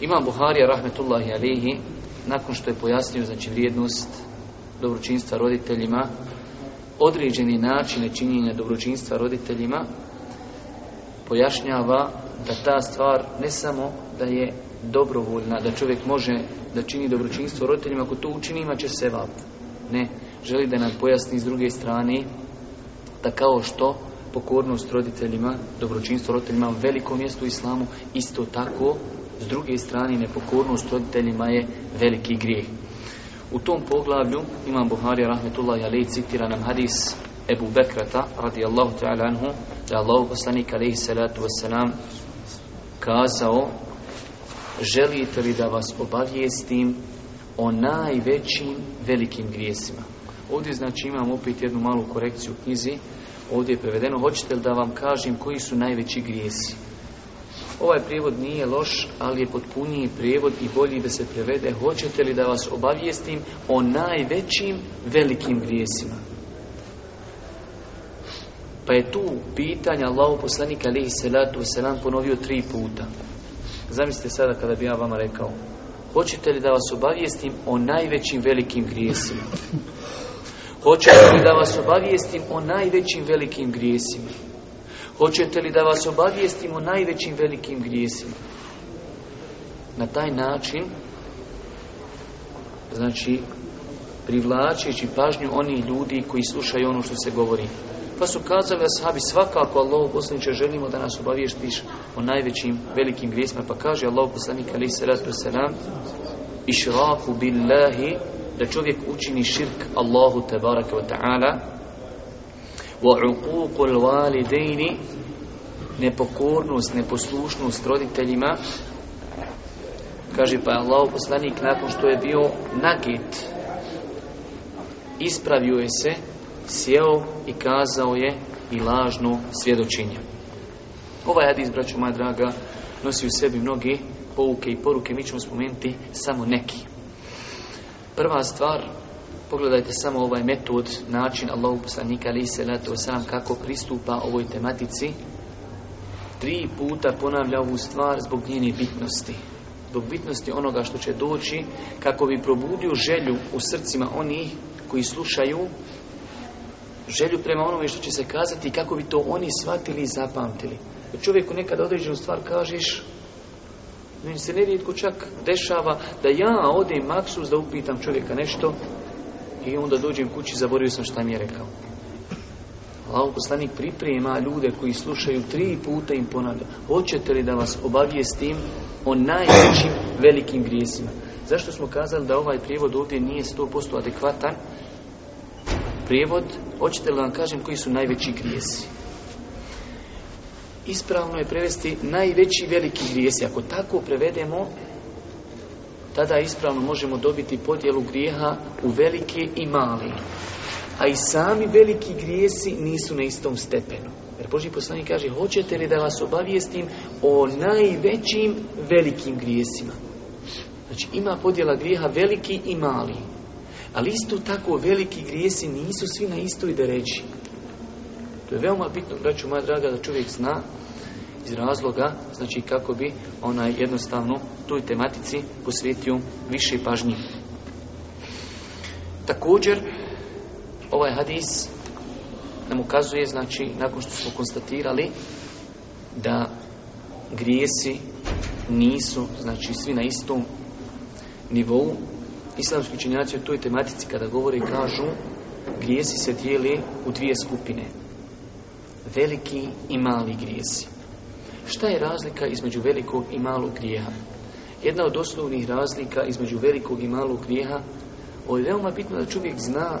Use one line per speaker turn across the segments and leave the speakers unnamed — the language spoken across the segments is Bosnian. Imam Buharija, rahmetullahi alihi, nakon što je pojasnio znači, vrijednost dobročinstva roditeljima, određeni načine činjenja dobročinstva roditeljima, pojašnjava da ta stvar ne samo da je dobrovoljna, da čovjek može da čini dobročinstvo roditeljima, ako to učini ima će se vab. Ne, želi da nam pojasni s druge strane da kao što pokornost roditeljima, dobročinstvo roditeljima velikom mjestu u islamu, isto tako s druge strane, nepokornost roditeljima je veliki grijeh. U tom poglavlju Imam Buhari rahmetullahi alejhi citira nam hadis Ebu Bekrata radijallahu ta'ala anhu da je Allah poslanik salatu kazao želite li da vas obavijestim o najvećim velikim grijesima. Ovdje znači imam opet jednu malu korekciju u knjizi. Ovdje je prevedeno hoćete li da vam kažem koji su najveći grijesi. Ovaj prijevod nije loš, ali je potpuniji prijevod i bolji da se prevede hoćete li da vas obavijestim o najvećim velikim grijesima. Pa je tu pitanje Allaho poslanika alihi salatu wasalam ponovio tri puta. Zamislite sada kada bi ja vama rekao Hoćete li da vas obavijestim o najvećim velikim grijesima? Hoćete li da vas obavijestim o najvećim velikim grijesima? Hoćete li da vas obavijestimo najvećim velikim grijesima? Na taj način, znači, privlačeći pažnju onih ljudi koji slušaju ono što se govori. Pa su kazali ashabi, svakako Allah poslaniče želimo da nas obavijestiš o najvećim velikim grijesima. Pa kaže Allah poslanik ali se nam, išraku billahi, da čovjek učini širk Allahu te wa ta'ala, وَعُقُوقُ dejni, Nepokornost, neposlušnost roditeljima Kaže pa je Allah poslanik nakon što je bio nagit Ispravio je se, sjeo i kazao je i lažno svjedočenje Ovaj hadis, braću moja draga, nosi u sebi mnoge pouke i poruke Mi ćemo spomenuti samo neki Prva stvar Pogledajte samo ovaj metod, način Allahog poslanika ali se sam kako pristupa ovoj tematici. Tri puta ponavlja ovu stvar zbog njene bitnosti. Zbog bitnosti onoga što će doći kako bi probudio želju u srcima onih koji slušaju želju prema onome što će se kazati i kako bi to oni shvatili i zapamtili. čovjeku nekad određenu stvar kažeš meni se nerijetko čak dešava da ja odem maksus da upitam čovjeka nešto i onda dođem kući zaboravio sam šta mi je rekao. Allaho poslanik priprema ljude koji slušaju tri puta im ponavlja. Hoćete li da vas s tim o najvećim velikim grijesima? Zašto smo kazali da ovaj prijevod ovdje nije 100% adekvatan? Prijevod, hoćete li vam kažem koji su najveći grijesi? Ispravno je prevesti najveći veliki grijesi. Ako tako prevedemo, tada ispravno možemo dobiti podjelu grijeha u velike i mali. A i sami veliki grijesi nisu na istom stepenu. Jer Boži poslanik kaže, hoćete li da vas obavijestim o najvećim velikim grijesima? Znači, ima podjela grijeha veliki i mali. Ali isto tako veliki grijesi nisu svi na istoj deređi. To je veoma bitno, braću moja draga, da čovjek zna iz razloga, znači kako bi onaj jednostavno toj tematici posvetio više pažnje. Također, ovaj hadis nam ukazuje, znači, nakon što smo konstatirali da grijesi nisu, znači, svi na istom nivou. Islamski činjenici o toj tematici kada govore kažu grijesi se dijeli u dvije skupine. Veliki i mali grijesi. Šta je razlika između velikog i malog grijeha? Jedna od osnovnih razlika između velikog i malog grijeha, je veoma bitno da čovjek zna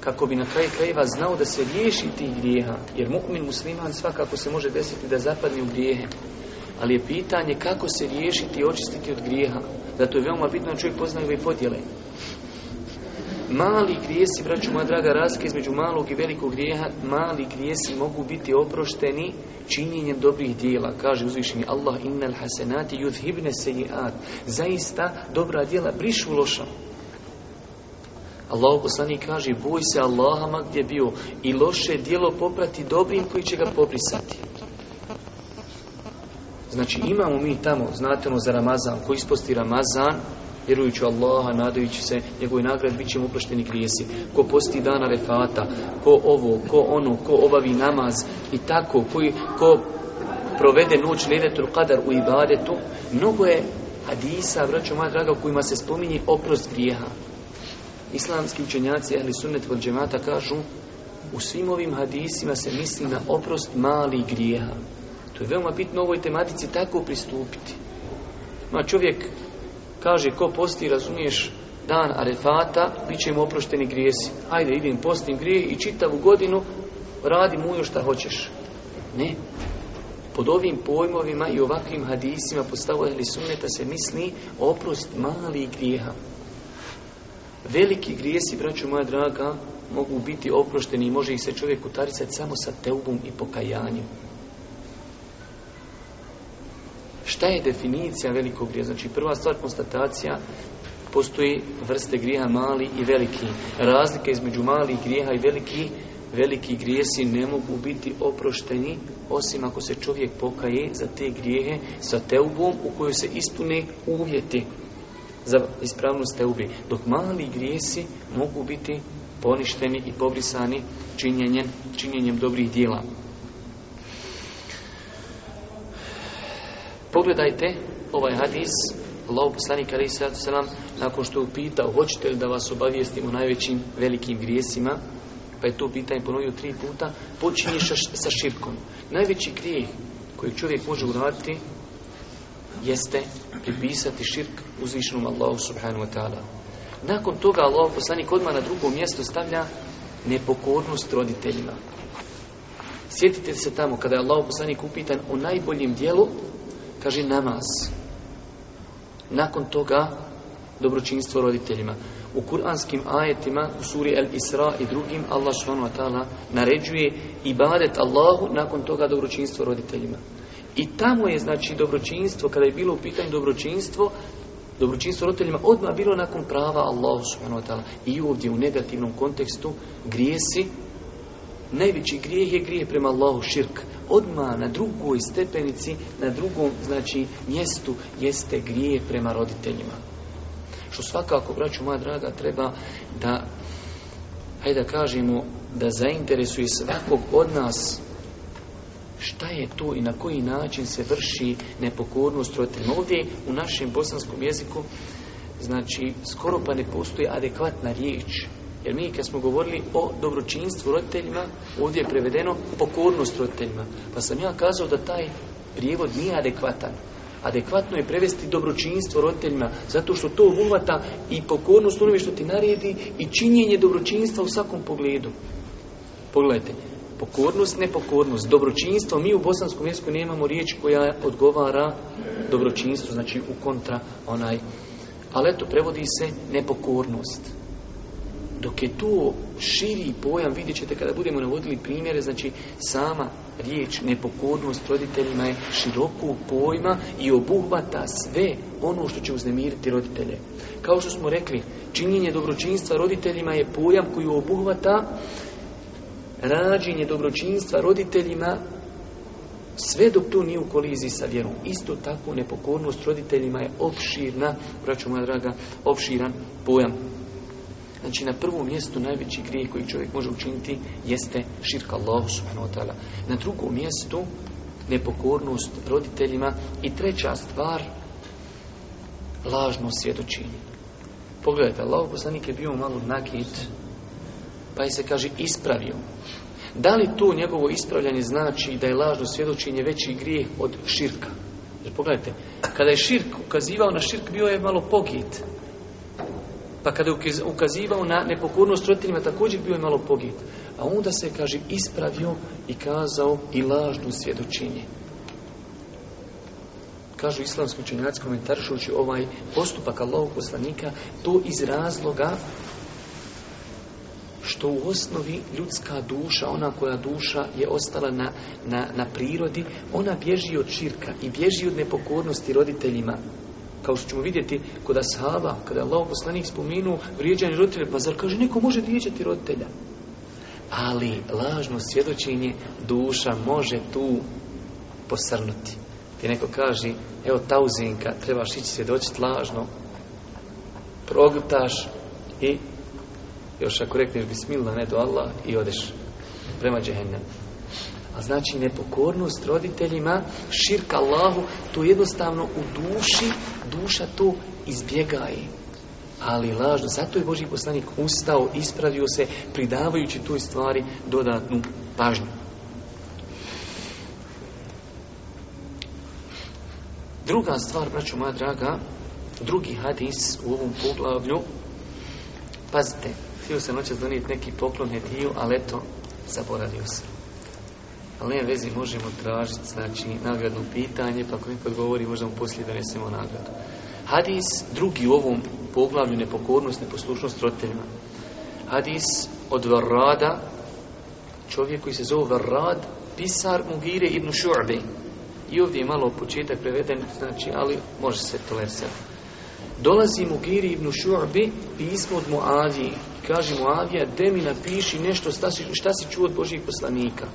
kako bi na kraju krajeva znao da se riješi tih grijeha, jer mukmin musliman svakako se može desiti da zapadne u grijehe. Ali je pitanje kako se riješiti i očistiti od grijeha. Zato je veoma bitno da čovjek poznaje ove podjele. Mali grijesi, vraću moja draga, razlika između malog i velikog grijeha, mali grijesi mogu biti oprošteni činjenjem dobrih dijela. Kaže uzvišeni Allah, innal hasenati yudhibne seji'at. Zaista, dobra dijela brišu loša. Allah poslani kaže, boj se Allaha gdje bio i loše dijelo poprati dobrim koji će ga poprisati. Znači, imamo mi tamo, znate ono za Ramazan, koji isposti Ramazan, vjerujući Allaha, nadajući se njegovoj nagradi, bit ćemo uprošteni grijesi. Ko posti dana refata, ko ovo, ko ono, ko obavi namaz i tako, koji, ko provede noć Leletul Qadar u ibadetu, mnogo je hadisa, vraću moja draga, u kojima se spominje oprost grijeha. Islamski učenjaci, ali sunnet od džemata, kažu u svim ovim hadisima se misli na oprost mali grijeha. To je veoma bitno ovoj tematici tako pristupiti. Ma čovjek Kaže, ko posti, razumiješ, dan Arefata, bit će im oprošteni grijesi. Ajde idem, postim grije i čitavu godinu radi još šta hoćeš. Ne. Pod ovim pojmovima i ovakvim hadisima su ili da se misli oprost malih grijeha. Veliki grijesi, braću moja draga, mogu biti oprošteni i može ih se čovjek utaricati samo sa teubom i pokajanjem. Šta je definicija velikog grija? Znači prva stvar konstatacija postoji vrste grijeha mali i veliki. Razlika između malih grijeha i veliki, veliki grijesi ne mogu biti oprošteni osim ako se čovjek pokaje za te grijehe sa teubom u kojoj se ispune uvjeti za ispravnost teubi. Dok mali grijesi mogu biti poništeni i pobrisani činjenjem, činjenjem dobrih dijela. Pogledajte ovaj hadis Allah poslanik selam nakon što je upitao hoćete li da vas obavijestim o najvećim velikim grijesima pa je to pitanje ponovio tri puta počinje sa širkom najveći grijeh koji čovjek može uraditi jeste pripisati širk uzvišenom Allahu subhanahu wa ta'ala nakon toga Allah poslanik odmah na drugo mjesto stavlja nepokornost roditeljima sjetite se tamo kada je Allah poslanik upitan o najboljem dijelu Kaže namaz. Nakon toga dobročinstvo roditeljima. U kuranskim ajetima, u suri El Isra i drugim, Allah SWT naređuje ibadet Allahu, nakon toga dobročinstvo roditeljima. I tamo je, znači, dobročinstvo, kada je bilo u pitanju dobročinstvo, dobročinstvo roditeljima odmah bilo nakon prava Allahu SWT. I ovdje u negativnom kontekstu grijesi najveći grijeh je grijeh prema Allahu širk. Odma na drugoj stepenici, na drugom znači mjestu jeste grijeh prema roditeljima. Što svakako, braću moja draga, treba da, hajde da kažemo, da zainteresuje svakog od nas šta je to i na koji način se vrši nepokornost roditeljima. Ovdje u našem bosanskom jeziku, znači, skoro pa ne postoji adekvatna riječ jer mi kad smo govorili o dobročinstvu roditeljima, ovdje je prevedeno pokornost roditeljima. Pa sam ja kazao da taj prijevod nije adekvatan. Adekvatno je prevesti dobročinstvo roditeljima, zato što to uvata i pokornost onome što ti naredi i činjenje dobročinstva u svakom pogledu. Pogledajte, pokornost, nepokornost, dobročinstvo, mi u bosanskom jeziku nemamo riječ koja odgovara dobročinstvu, znači u kontra onaj, ali eto, prevodi se nepokornost dok je tu širi pojam, vidjet ćete kada budemo navodili primjere, znači sama riječ nepokornost roditeljima je široku pojma i obuhvata sve ono što će uznemiriti roditelje. Kao što smo rekli, činjenje dobročinstva roditeljima je pojam koji obuhvata rađenje dobročinstva roditeljima sve dok to nije u koliziji sa vjerom. Isto tako nepokornost roditeljima je opširna, braću moja draga, opširan pojam. Znači na prvom mjestu najveći grijeh koji čovjek može učiniti jeste širka Allahu subhanahu wa ta'ala. Na drugom mjestu nepokornost roditeljima i treća stvar lažno svjedočenje. Pogledajte, Allahu poslanik je bio malo nakit pa je se kaže ispravio. Da li to njegovo ispravljanje znači da je lažno svjedočenje veći grijeh od širka? Jer pogledajte, kada je širk ukazivao na širk, bio je malo pogit. Pa kada je ukazivao na nepokornost roditeljima, također bio je malo pogit. A onda se, kaže, ispravio i kazao i lažnu svjedočenje. Kažu islamski učenjaci komentaršujući ovaj postupak Allahog poslanika, to iz razloga što u osnovi ljudska duša, ona koja duša je ostala na, na, na prirodi, ona bježi od širka i bježi od nepokornosti roditeljima kao što ćemo vidjeti kod ashaba, kada je Allah poslanik spomenuo vrijeđanje roditelja, pa zar kaže, neko može vrijeđati roditelja? Ali lažno svjedočenje duša može tu posrnuti. Ti neko kaže, evo tauzinka, trebaš ići svjedočiti lažno, progutaš i još ako rekneš bismillah, ne do Allah i odeš prema džehennem. A znači nepokornost roditeljima, širk Allahu, to jednostavno u duši, duša to izbjegaje. Ali lažno, zato je Boži poslanik ustao, ispravio se, pridavajući toj stvari dodatnu pažnju. Druga stvar, braćo moja draga, drugi hadis u ovom poglavlju, pazite, htio sam noćas donijeti neki poklon dio, ali eto, zaboravio sam ali ne vezi možemo tražiti znači nagradno pitanje pa ako neko odgovori možda mu poslije donesemo nagradu hadis drugi u ovom poglavlju nepokornost, neposlušnost roditeljima hadis od Varrada čovjek koji se zove Varrad pisar Mugire ibn Šu'be. i ovdje je malo početak preveden znači ali može se to lese. dolazi Mugiri ibn Šu'be, pismo od Muavije kaže Mu'adija de mi napiši nešto šta si, šta si čuo od Božih poslanika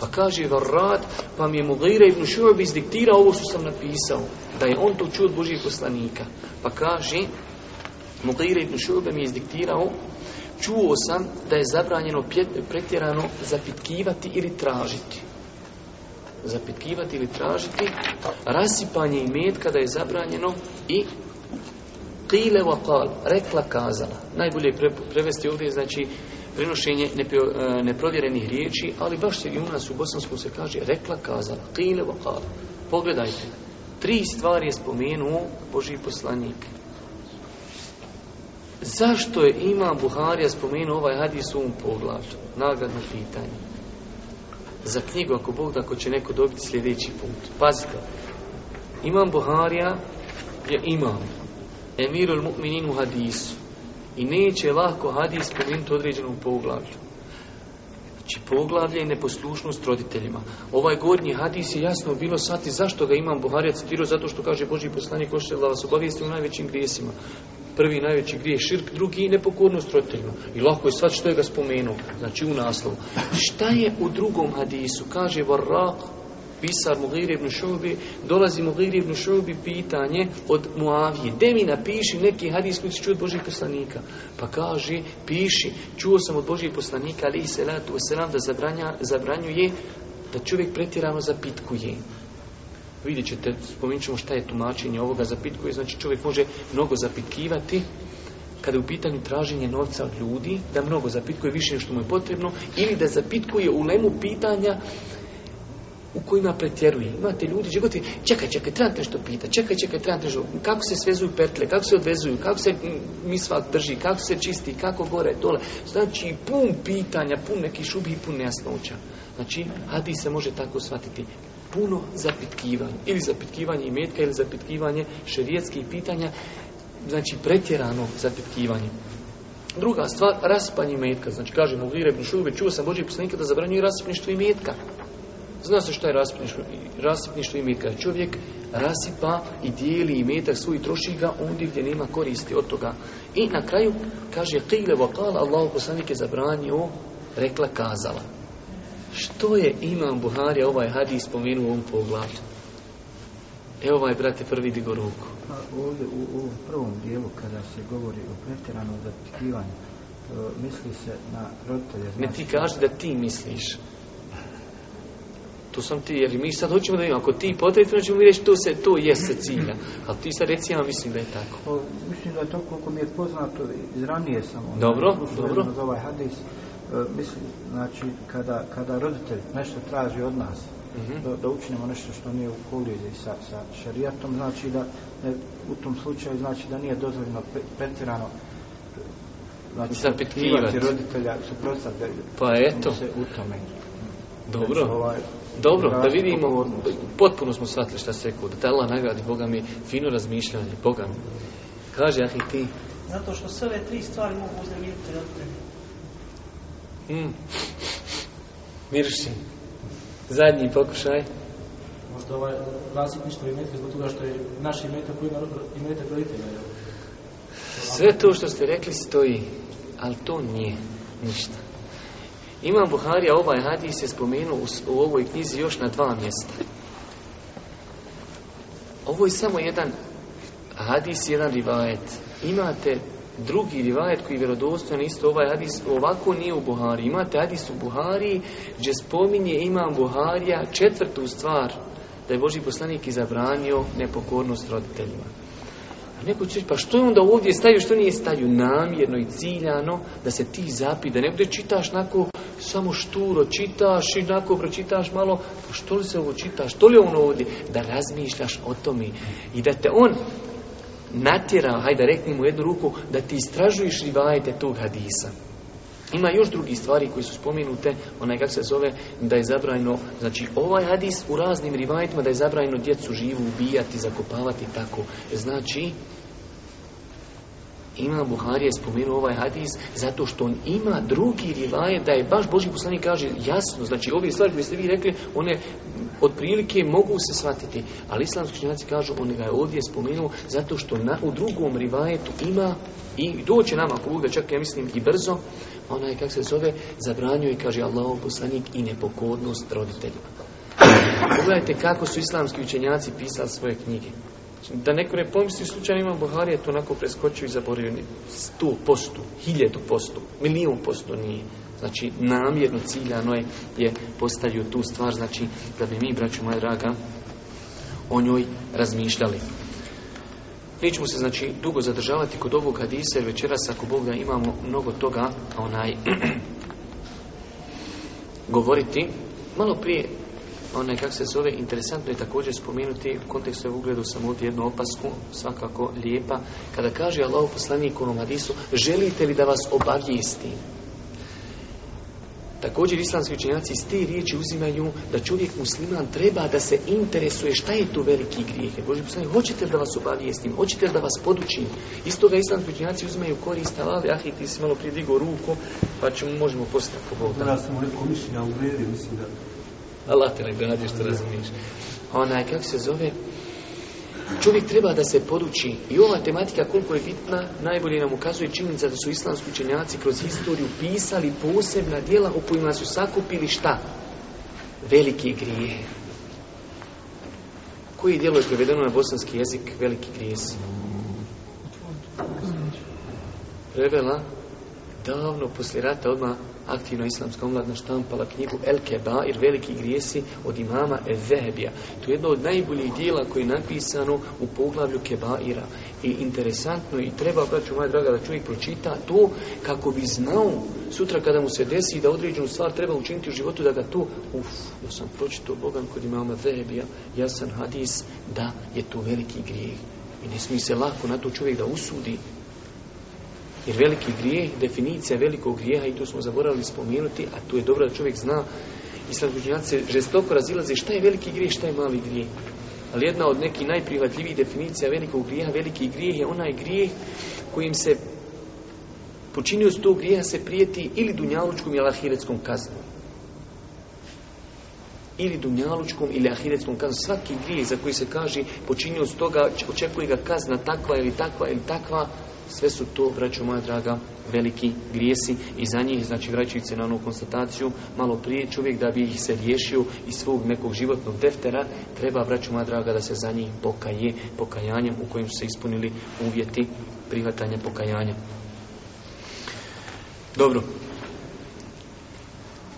pa kaže Varad, pa mi je Mughira ibn bi izdiktirao ovo što sam napisao, da je on to čuo od Božih poslanika. Pa kaže, Mughira ibn mi je izdiktirao, čuo sam da je zabranjeno pretjerano zapitkivati ili tražiti. Zapitkivati ili tražiti, rasipanje i med kada je zabranjeno i Kile rekla kazala. Najbolje je prevesti ovdje, znači, prenošenje e, neprovjerenih riječi, ali baš se i u nas u Bosanskom se kaže rekla kazala, kile, vokala. Pogledajte, tri stvari je spomenuo Boži poslanik. Zašto je ima Buharija spomenuo ovaj hadis u ovom poglavlju? Nagradno pitanje. Za knjigu, ako Bog da, ako će neko dobiti sljedeći put. Pazite, imam Buharija je imam. Emirul mu'minin u hadisu. I neće lako hadis spomenuti određenu poglavlju. Znači poglavlje i neposlušnost roditeljima. Ovaj gornji hadis je jasno bilo sati zašto ga imam Buharija citirao, zato što kaže Boži poslanik Ošela da vas obavijesti u najvećim grijesima. Prvi najveći grijeh širk, drugi nepokornost roditeljima. I lako je sad što je ga spomenuo, znači u naslovu. Šta je u drugom hadisu? Kaže Varraq pisar Mughir ibn Šubi, dolazi u ibn Šubi pitanje od Muavije. De mi napiši neki hadis koji čuo od Božih poslanika. Pa kaže, piši, čuo sam od Božih poslanika, ali i selatu selam da zabranja, zabranjuje, da čovjek pretjerano zapitkuje. Vidjet ćete, spomenut ćemo šta je tumačenje ovoga zapitkuje, znači čovjek može mnogo zapitkivati, kada je u pitanju traženje novca od ljudi, da mnogo zapitkuje više nego što mu je potrebno, ili da zapitkuje u lemu pitanja u kojima pretjeruje. Imate ljudi, čekaj, čekaj, čekaj, trebam što pita, čekaj, čekaj, trebam nešto, kako se svezuju petle, kako se odvezuju, kako se mm, sva drži, kako se čisti, kako gore, dole. Znači, pun pitanja, pun nekih šubi i pun nejasnoća. Znači, hadi se može tako shvatiti. Puno zapitkivanja, ili zapitkivanje imetka, ili zapitkivanje šerijetskih pitanja, znači pretjerano zapitkivanje. Druga stvar, raspanje imetka. Znači, kažemo, u Gire šubi, čuo sam Božji poslanika da zabranjuje raspništvo imetka. Zna se šta je rasipništvo, rasipništvo ime čovjek rasipa i dijeli i metak svoj troši ga ondje gdje nema koristi od toga. I na kraju kaže qile vokal Allah poslanik je zabranio rekla kazala. Što je Imam Buharija ovaj hadis spomenuo u ovom poglavlju? Evo ovaj, brate, prvi digo ruku. A
pa, ovdje u, u prvom dijelu, kada se govori o pretjeranom zatikivanju, e, misli se na roditelje. Ne
znači- ti kaži da ti misliš to sam ti, jer mi sad hoćemo da imamo, ako ti potrebno, ćemo mi reći, to se, to jeste cilja. Ali ti sad reci, ja mislim da je tako.
mislim da je to koliko mi je poznato, izranije samo. Ono
dobro, dobro.
Za ovaj hadis, e, mislim, znači, kada, kada roditelj nešto traži od nas, mhm. da, da, učinimo nešto što nije u kolizi sa, sa šarijatom, znači da ne, u tom slučaju znači da nije dozvoljeno petirano, znači zapitkivati roditelja suprostati,
pa eto se u tome dobro. Ovaj, dobro, da vidimo, potpuno smo shvatili šta se ku, da nagradi Boga mi fino razmišljanje, Boga mi. Kaže, ah i ti.
Zato što sve ove tri stvari mogu
uznemiriti tebi. Mm. Mirši. Zadnji pokušaj.
Možda ovaj i zbog toga što je naš imetak koji i metak roditelja.
Sve to što ste rekli stoji, ali to nije ništa. Imam Buharija ovaj hadis je spomenuo u, ovoj knjizi još na dva mjesta. Ovo je samo jedan hadis, jedan rivajet. Imate drugi rivajet koji je vjerodostojan isto ovaj hadis, ovako nije u Buhari. Imate hadis u Buhari gdje spominje imam Buharija četvrtu stvar da je Boži poslanik izabranio nepokornost roditeljima. A neko će pa što je onda ovdje staju, što nije stavio namjerno i ciljano, da se ti zapi, da ne bude čitaš nako samo šturo, čitaš i nako pročitaš malo, pa što li se ovo čitaš, što li ono ovdje, da razmišljaš o tome i da te on natjera, hajde rekni mu jednu ruku, da ti istražuješ rivajte tog hadisa. Ima još drugi stvari koji su spomenute, onaj kak se zove, da je zabrajno znači ovaj hadis u raznim rivajtima da je zabrajno djecu živu ubijati, zakopavati tako. Znači, imam Buhari je spomenuo ovaj hadis zato što on ima drugi rivaje da je baš Boži poslanik kaže jasno, znači ove stvari koje ste vi rekli, one otprilike mogu se shvatiti, ali islamski činjaci kažu on ga je ovdje spomenuo zato što na, u drugom rivajetu ima i doće nama ako bude čak ja mislim i brzo, je, kak se zove zabranio i kaže Allahov poslanik i nepokodnost roditeljima. Pogledajte kako su islamski učenjaci pisali svoje knjige. Da neko ne pomisli slučajno imam je to onako preskočio i zaboravio. Sto posto, hiljedu posto, milijun posto nije. Znači, namjerno ciljano je, je postavio tu stvar, znači, da bi mi, braću moja draga, o njoj razmišljali. ćemo se, znači, dugo zadržavati kod ovog hadisa, jer večeras, ako Bog da imamo mnogo toga, onaj, govoriti. Malo prije onaj kak se zove, interesantno je također spomenuti u kontekstu ovog ugledu sam ovdje jednu opasku, svakako lijepa, kada kaže Allah poslaniku u Madisu želite li da vas obavijesti? Također islamski učenjaci iz te riječi uzimaju da čovjek musliman treba da se interesuje šta je to veliki grijeh. Boži poslanik, hoćete da vas obavijestim, hoćete da vas podučim. Iz toga islamski učenjaci uzimaju korist, ali ah, ti si malo prije ruku, pa ćemo, možemo postati po Ja
sam rekao mišljenja mislim
da Allah te nagradi što razumiješ. Onaj, kako se zove, čovjek treba da se poduči i ova tematika koliko je bitna, najbolje nam ukazuje činjenica da su islamski učenjaci kroz historiju pisali posebna djela u kojima su sakupili šta? Veliki grije. Koji dijelo je prevedeno na bosanski jezik veliki grijesi? Prevela davno poslije rata odmah Aktivna islamska omladna štampala knjigu El Kebair, veliki grijesi od imama Ezehebija. To je jedno od najboljih dijela koje je napisano u poglavlju Kebaira. I interesantno i treba, braću moja draga, da čovjek pročita to kako bi znao sutra kada mu se desi da određenu stvar treba učiniti u životu, da ga to, uf, ja sam pročitao Bogan kod imama Ezehebija, jasan hadis, da je to veliki grijeh. I ne smije se lako na to čovjek da usudi, jer veliki grijeh, definicija velikog grijeha, i to smo zaboravili spomenuti, a tu je dobro da čovjek zna, i sad se žestoko razilaze šta je veliki grijeh, šta je mali grijeh. Ali jedna od nekih najprihvatljivijih definicija velikog grijeha, veliki grijeh je onaj grijeh kojim se počinio s tog grijeha se prijeti ili dunjalučkom ili ahiretskom kaznom. Ili dunjalučkom ili ahiretskom kaznom. Svaki grijeh za koji se kaže počinio s toga, očekuje ga kazna takva ili takva ili takva, sve su to, vraću moja draga, veliki grijesi i za njih, znači vraćajući se na onu konstataciju, malo prije čovjek da bi ih se riješio iz svog nekog životnog deftera, treba, braćo moja draga, da se za njih pokaje pokajanjem u kojim su se ispunili uvjeti prihvatanja pokajanja. Dobro,